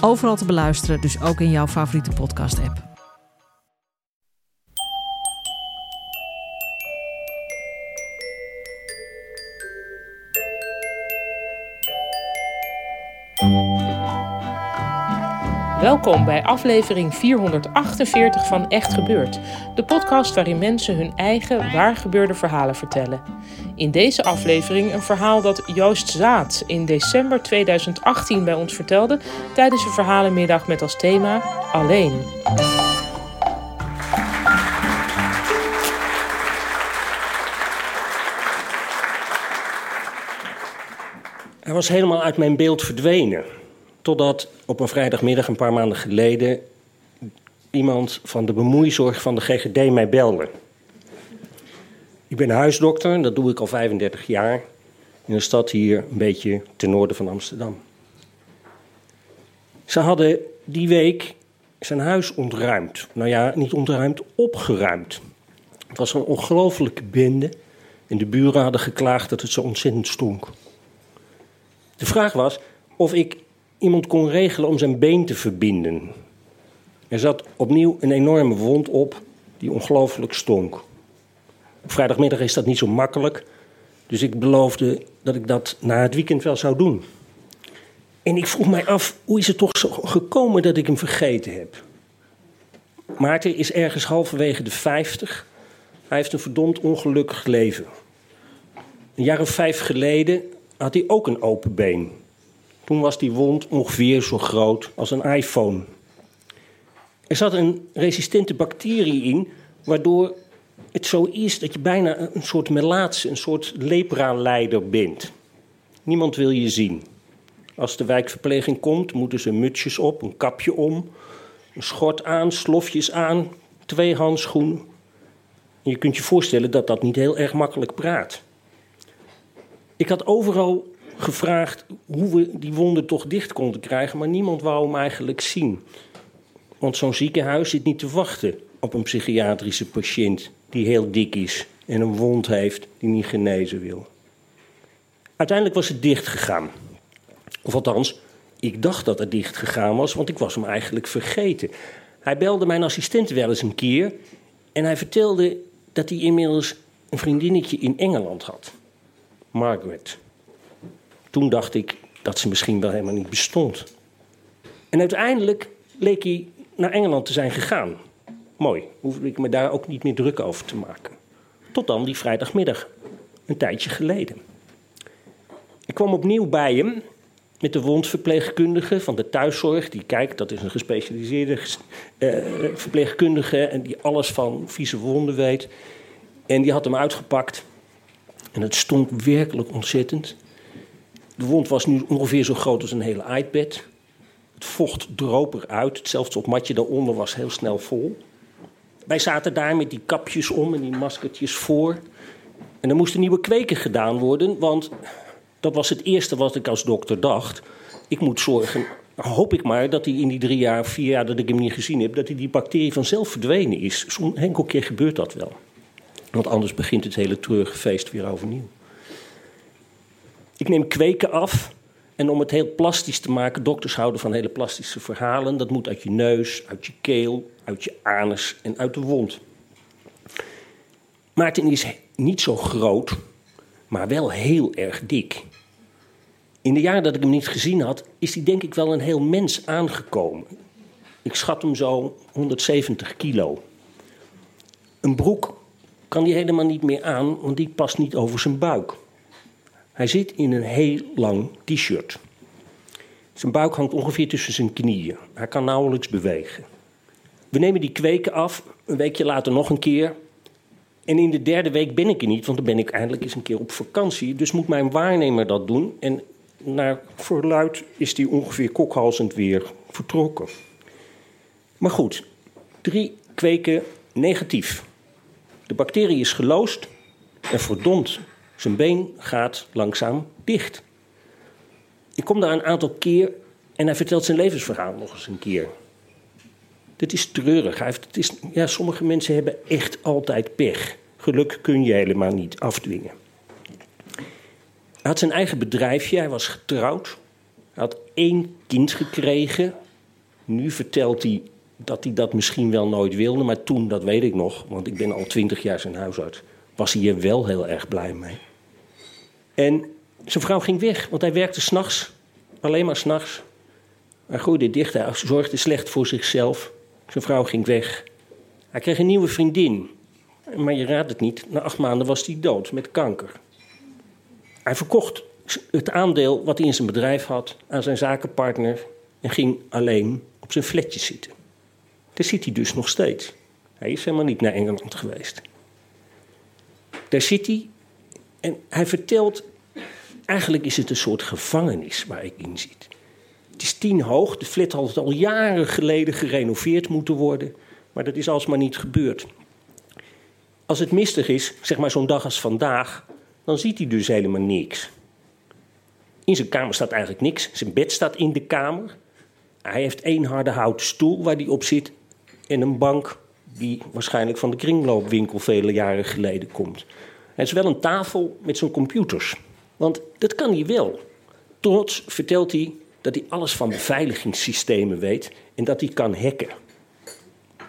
Overal te beluisteren, dus ook in jouw favoriete podcast-app. Welkom bij aflevering 448 van Echt Gebeurd, de podcast waarin mensen hun eigen waargebeurde verhalen vertellen. In deze aflevering een verhaal dat Joost Zaat in december 2018 bij ons vertelde tijdens een verhalenmiddag met als thema Alleen. Hij was helemaal uit mijn beeld verdwenen. Totdat op een vrijdagmiddag een paar maanden geleden iemand van de bemoeizorg van de GGD mij belde. Ik ben huisdokter dat doe ik al 35 jaar in een stad hier een beetje ten noorden van Amsterdam. Ze hadden die week zijn huis ontruimd. Nou ja, niet ontruimd, opgeruimd. Het was een ongelofelijke bende en de buren hadden geklaagd dat het zo ontzettend stonk. De vraag was of ik iemand kon regelen om zijn been te verbinden. Er zat opnieuw een enorme wond op die ongelooflijk stonk. Op vrijdagmiddag is dat niet zo makkelijk, dus ik beloofde dat ik dat na het weekend wel zou doen. En ik vroeg mij af, hoe is het toch zo gekomen dat ik hem vergeten heb? Maarten is ergens halverwege de 50. Hij heeft een verdomd ongelukkig leven. Een jaar of vijf geleden had hij ook een open been. Toen was die wond ongeveer zo groot als een iPhone. Er zat een resistente bacterie in, waardoor het zo is dat je bijna een soort melaatse, een soort lepra-leider bent. Niemand wil je zien. Als de wijkverpleging komt, moeten ze mutsjes op, een kapje om, een schort aan, slofjes aan, twee handschoenen. je kunt je voorstellen dat dat niet heel erg makkelijk praat. Ik had overal gevraagd hoe we die wonden toch dicht konden krijgen, maar niemand wou hem eigenlijk zien. Want zo'n ziekenhuis zit niet te wachten op een psychiatrische patiënt die heel dik is en een wond heeft die niet genezen wil. Uiteindelijk was het dicht gegaan. Of althans, ik dacht dat het dicht gegaan was, want ik was hem eigenlijk vergeten. Hij belde mijn assistent wel eens een keer en hij vertelde dat hij inmiddels een vriendinnetje in Engeland had. Margaret. Toen dacht ik dat ze misschien wel helemaal niet bestond. En uiteindelijk leek hij naar Engeland te zijn gegaan. Mooi, hoefde ik me daar ook niet meer druk over te maken. Tot dan die vrijdagmiddag, een tijdje geleden. Ik kwam opnieuw bij hem met de wondverpleegkundige van de thuiszorg. Die kijkt, dat is een gespecialiseerde uh, verpleegkundige en die alles van vieze wonden weet. En die had hem uitgepakt. En het stonk werkelijk ontzettend. De wond was nu ongeveer zo groot als een hele iPad. Het vocht droop eruit. Hetzelfde op matje daaronder was heel snel vol. Wij zaten daar met die kapjes om en die maskertjes voor. En er moesten nieuwe kweken gedaan worden, want dat was het eerste wat ik als dokter dacht. Ik moet zorgen, hoop ik maar, dat hij in die drie jaar, vier jaar dat ik hem niet gezien heb, dat hij die bacterie vanzelf verdwenen is. Zo'n enkel keer gebeurt dat wel. Want anders begint het hele treurige feest weer overnieuw. Ik neem kweken af. En om het heel plastisch te maken, dokters houden van hele plastische verhalen. Dat moet uit je neus, uit je keel, uit je anus en uit de wond. Maarten is niet zo groot, maar wel heel erg dik. In de jaren dat ik hem niet gezien had, is hij denk ik wel een heel mens aangekomen. Ik schat hem zo 170 kilo. Een broek kan hij helemaal niet meer aan, want die past niet over zijn buik. Hij zit in een heel lang t-shirt. Zijn buik hangt ongeveer tussen zijn knieën. Hij kan nauwelijks bewegen. We nemen die kweken af, een weekje later nog een keer. En in de derde week ben ik er niet, want dan ben ik eindelijk eens een keer op vakantie. Dus moet mijn waarnemer dat doen. En naar verluid is die ongeveer kokhalzend weer vertrokken. Maar goed, drie kweken negatief. De bacterie is geloosd en verdomd, zijn been gaat langzaam dicht. Ik kom daar een aantal keer en hij vertelt zijn levensverhaal nog eens een keer. Dit is treurig. Hij heeft, het is, ja, sommige mensen hebben echt altijd pech. Geluk kun je helemaal niet afdwingen. Hij had zijn eigen bedrijfje, hij was getrouwd. Hij had één kind gekregen. Nu vertelt hij dat hij dat misschien wel nooit wilde, maar toen, dat weet ik nog, want ik ben al twintig jaar zijn huisarts, was hij er wel heel erg blij mee. En zijn vrouw ging weg, want hij werkte s'nachts, alleen maar s'nachts. Hij groeide dicht, hij zorgde slecht voor zichzelf. Zijn vrouw ging weg. Hij kreeg een nieuwe vriendin. Maar je raadt het niet, na acht maanden was hij dood met kanker. Hij verkocht het aandeel wat hij in zijn bedrijf had aan zijn zakenpartner en ging alleen op zijn flatje zitten. Daar zit hij dus nog steeds. Hij is helemaal niet naar Engeland geweest. Daar zit hij en hij vertelt, eigenlijk is het een soort gevangenis waar ik in zit. Het is tien hoog, de flat had al jaren geleden gerenoveerd moeten worden, maar dat is alsmaar niet gebeurd. Als het mistig is, zeg maar zo'n dag als vandaag, dan ziet hij dus helemaal niks. In zijn kamer staat eigenlijk niks. Zijn bed staat in de kamer. Hij heeft één harde houten stoel waar hij op zit. En een bank die waarschijnlijk van de kringloopwinkel vele jaren geleden komt. Hij is wel een tafel met zijn computers. Want dat kan hij wel. Trots vertelt hij dat hij alles van beveiligingssystemen weet en dat hij kan hacken.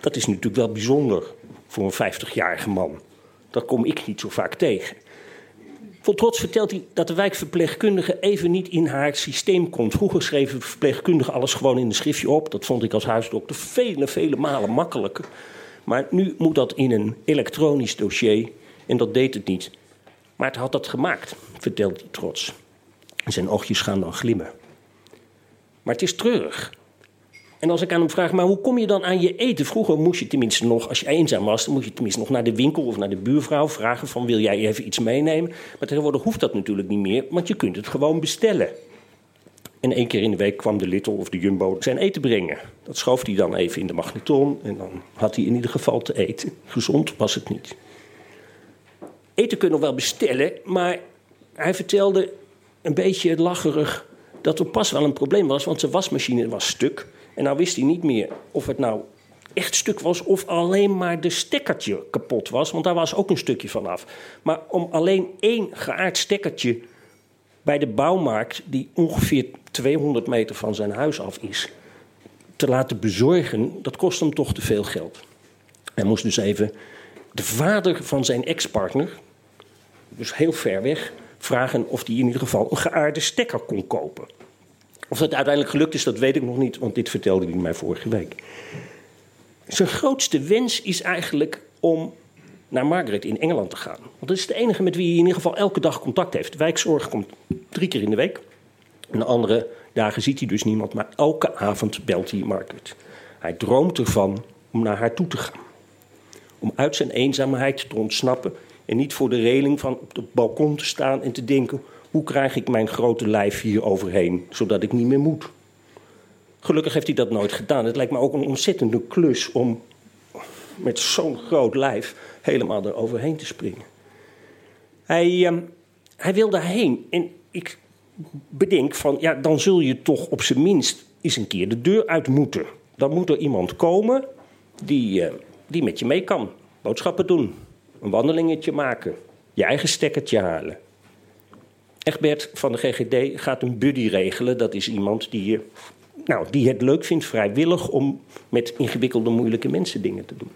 Dat is natuurlijk wel bijzonder voor een 50-jarige man. Dat kom ik niet zo vaak tegen. Vol trots vertelt hij dat de wijkverpleegkundige even niet in haar systeem komt. Vroeger schreven verpleegkundigen alles gewoon in een schriftje op. Dat vond ik als huisdokter vele, vele malen makkelijker. Maar nu moet dat in een elektronisch dossier en dat deed het niet. Maar het had dat gemaakt, vertelt hij trots. Zijn oogjes gaan dan glimmen. Maar het is treurig. En als ik aan hem vraag, maar hoe kom je dan aan je eten? Vroeger moest je tenminste nog, als je eenzaam was, dan moest je tenminste nog naar de winkel of naar de buurvrouw vragen van wil jij even iets meenemen? Maar tegenwoordig hoeft dat natuurlijk niet meer, want je kunt het gewoon bestellen. En één keer in de week kwam de Little of de Jumbo zijn eten brengen. Dat schoof hij dan even in de magneton en dan had hij in ieder geval te eten. Gezond was het niet. Eten kun je nog wel bestellen, maar hij vertelde een beetje lacherig dat er pas wel een probleem was, want zijn wasmachine was stuk. En nou wist hij niet meer of het nou echt stuk was of alleen maar de stekkertje kapot was, want daar was ook een stukje van af. Maar om alleen één geaard stekkertje bij de bouwmarkt, die ongeveer 200 meter van zijn huis af is, te laten bezorgen, dat kost hem toch te veel geld. Hij moest dus even de vader van zijn ex-partner, dus heel ver weg, vragen of hij in ieder geval een geaarde stekker kon kopen. Of dat uiteindelijk gelukt is, dat weet ik nog niet, want dit vertelde hij mij vorige week. Zijn grootste wens is eigenlijk om naar Margaret in Engeland te gaan. Want dat is de enige met wie hij in ieder geval elke dag contact heeft. Wijkzorg komt drie keer in de week. En de andere dagen ziet hij dus niemand, maar elke avond belt hij Margaret. Hij droomt ervan om naar haar toe te gaan. Om uit zijn eenzaamheid te ontsnappen en niet voor de reling van op het balkon te staan en te denken: hoe krijg ik mijn grote lijf hier overheen, zodat ik niet meer moet? Gelukkig heeft hij dat nooit gedaan. Het lijkt me ook een ontzettende klus om met zo'n groot lijf helemaal eroverheen te springen. Hij, uh, hij wil daarheen. En ik bedenk van, ja, dan zul je toch op zijn minst eens een keer de deur uit moeten. Dan moet er iemand komen die, uh, die met je mee kan. Boodschappen doen, een wandelingetje maken, je eigen stekkertje halen. Egbert van de GGD gaat een buddy regelen. Dat is iemand die, nou, die het leuk vindt, vrijwillig, om met ingewikkelde, moeilijke mensen dingen te doen.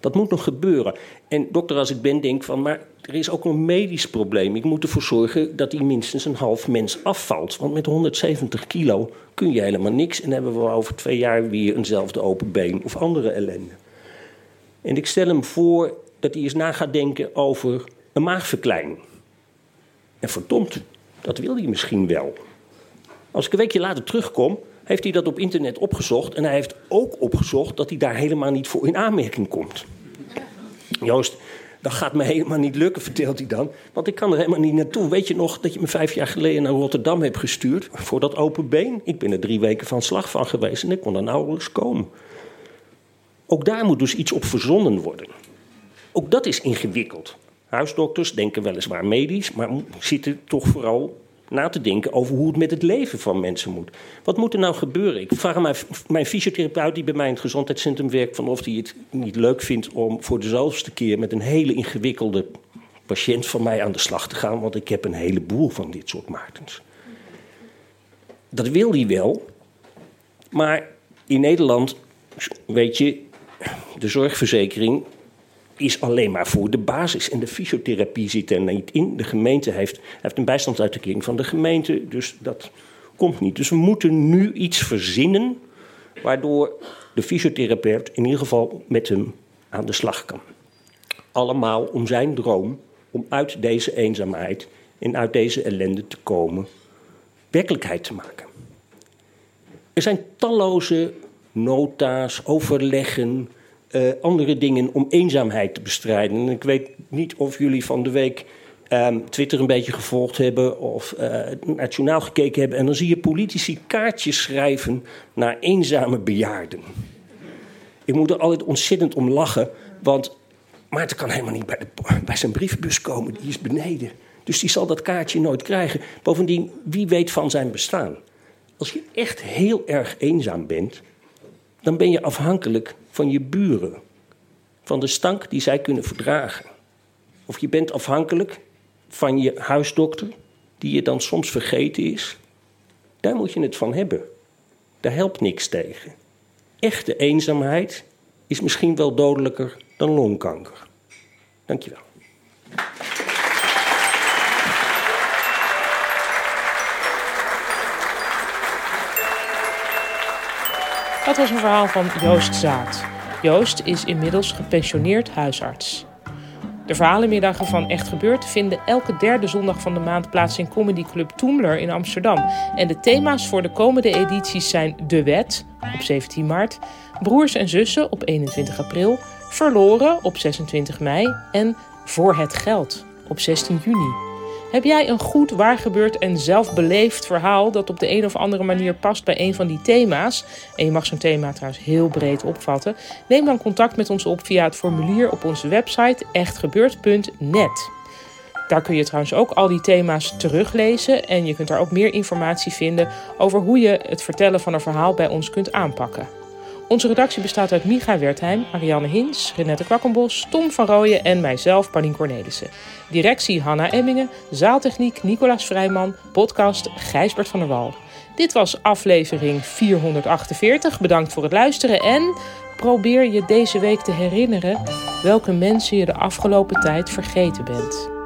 Dat moet nog gebeuren. En dokter, als ik ben, denk van, maar er is ook een medisch probleem. Ik moet ervoor zorgen dat hij minstens een half mens afvalt. Want met 170 kilo kun je helemaal niks. En hebben we over twee jaar weer eenzelfde open been of andere ellende. En ik stel hem voor dat hij eens na gaat denken over een maagverkleining. En verdomd, dat wil hij misschien wel. Als ik een weekje later terugkom, heeft hij dat op internet opgezocht. En hij heeft ook opgezocht dat hij daar helemaal niet voor in aanmerking komt. Joost, Dat gaat me helemaal niet lukken, vertelt hij dan. Want ik kan er helemaal niet naartoe. Weet je nog dat je me vijf jaar geleden naar Rotterdam hebt gestuurd? Voor dat open been? Ik ben er drie weken van slag van geweest en ik kon er nauwelijks komen. Ook daar moet dus iets op verzonnen worden. Ook dat is ingewikkeld. Huisdokters denken weliswaar medisch, maar zitten toch vooral na te denken over hoe het met het leven van mensen moet. Wat moet er nou gebeuren? Ik vraag mijn, mijn fysiotherapeut die bij mij in het gezondheidscentrum werkt... van of hij het niet leuk vindt om voor de zoveelste keer... met een hele ingewikkelde patiënt van mij aan de slag te gaan... want ik heb een heleboel van dit soort Maartens. Dat wil hij wel, maar in Nederland, weet je... de zorgverzekering is alleen maar voor de basis. En de fysiotherapie zit er niet in. De gemeente heeft, heeft een bijstandsuitkering van de gemeente, dus dat komt niet. Dus we moeten nu iets verzinnen waardoor de fysiotherapeut in ieder geval met hem aan de slag kan. Allemaal om zijn droom om uit deze eenzaamheid en uit deze ellende te komen, werkelijkheid te maken. Er zijn talloze nota's, overleggen, uh, andere dingen om eenzaamheid te bestrijden. En ik weet niet of jullie van de week um, Twitter een beetje gevolgd hebben of uh, nationaal gekeken hebben. En dan zie je politici kaartjes schrijven naar eenzame bejaarden. Ik moet er altijd ontzettend om lachen, want Maarten kan helemaal niet bij, de, bij zijn brievenbus komen, die is beneden. Dus die zal dat kaartje nooit krijgen. Bovendien, wie weet van zijn bestaan? Als je echt heel erg eenzaam bent, dan ben je afhankelijk van je buren, van de stank die zij kunnen verdragen. Of je bent afhankelijk van je huisdokter, die je dan soms vergeten is. Daar moet je het van hebben. Daar helpt niks tegen. Echte eenzaamheid is misschien wel dodelijker dan longkanker. Dankjewel. Dat was een verhaal van Joost Zaat. Joost is inmiddels gepensioneerd huisarts. De verhalenmiddagen van Echt Gebeurd vinden elke derde zondag van de maand plaats in Comedy Club Toemler in Amsterdam. En de thema's voor de komende edities zijn De Wet op 17 maart, Broers en Zussen op 21 april, Verloren op 26 mei en Voor het Geld op 16 juni. Heb jij een goed waargebeurd en zelfbeleefd verhaal dat op de een of andere manier past bij een van die thema's? En je mag zo'n thema trouwens heel breed opvatten. Neem dan contact met ons op via het formulier op onze website echtgebeurd.net. Daar kun je trouwens ook al die thema's teruglezen en je kunt daar ook meer informatie vinden over hoe je het vertellen van een verhaal bij ons kunt aanpakken. Onze redactie bestaat uit Micha Wertheim, Ariane Hins, Renette Kwakkenbos, Tom van Rooyen en mijzelf, Paulien Cornelissen. Directie Hanna Emmingen, zaaltechniek Nicolaas Vrijman, podcast Gijsbert van der Wal. Dit was aflevering 448. Bedankt voor het luisteren en probeer je deze week te herinneren welke mensen je de afgelopen tijd vergeten bent.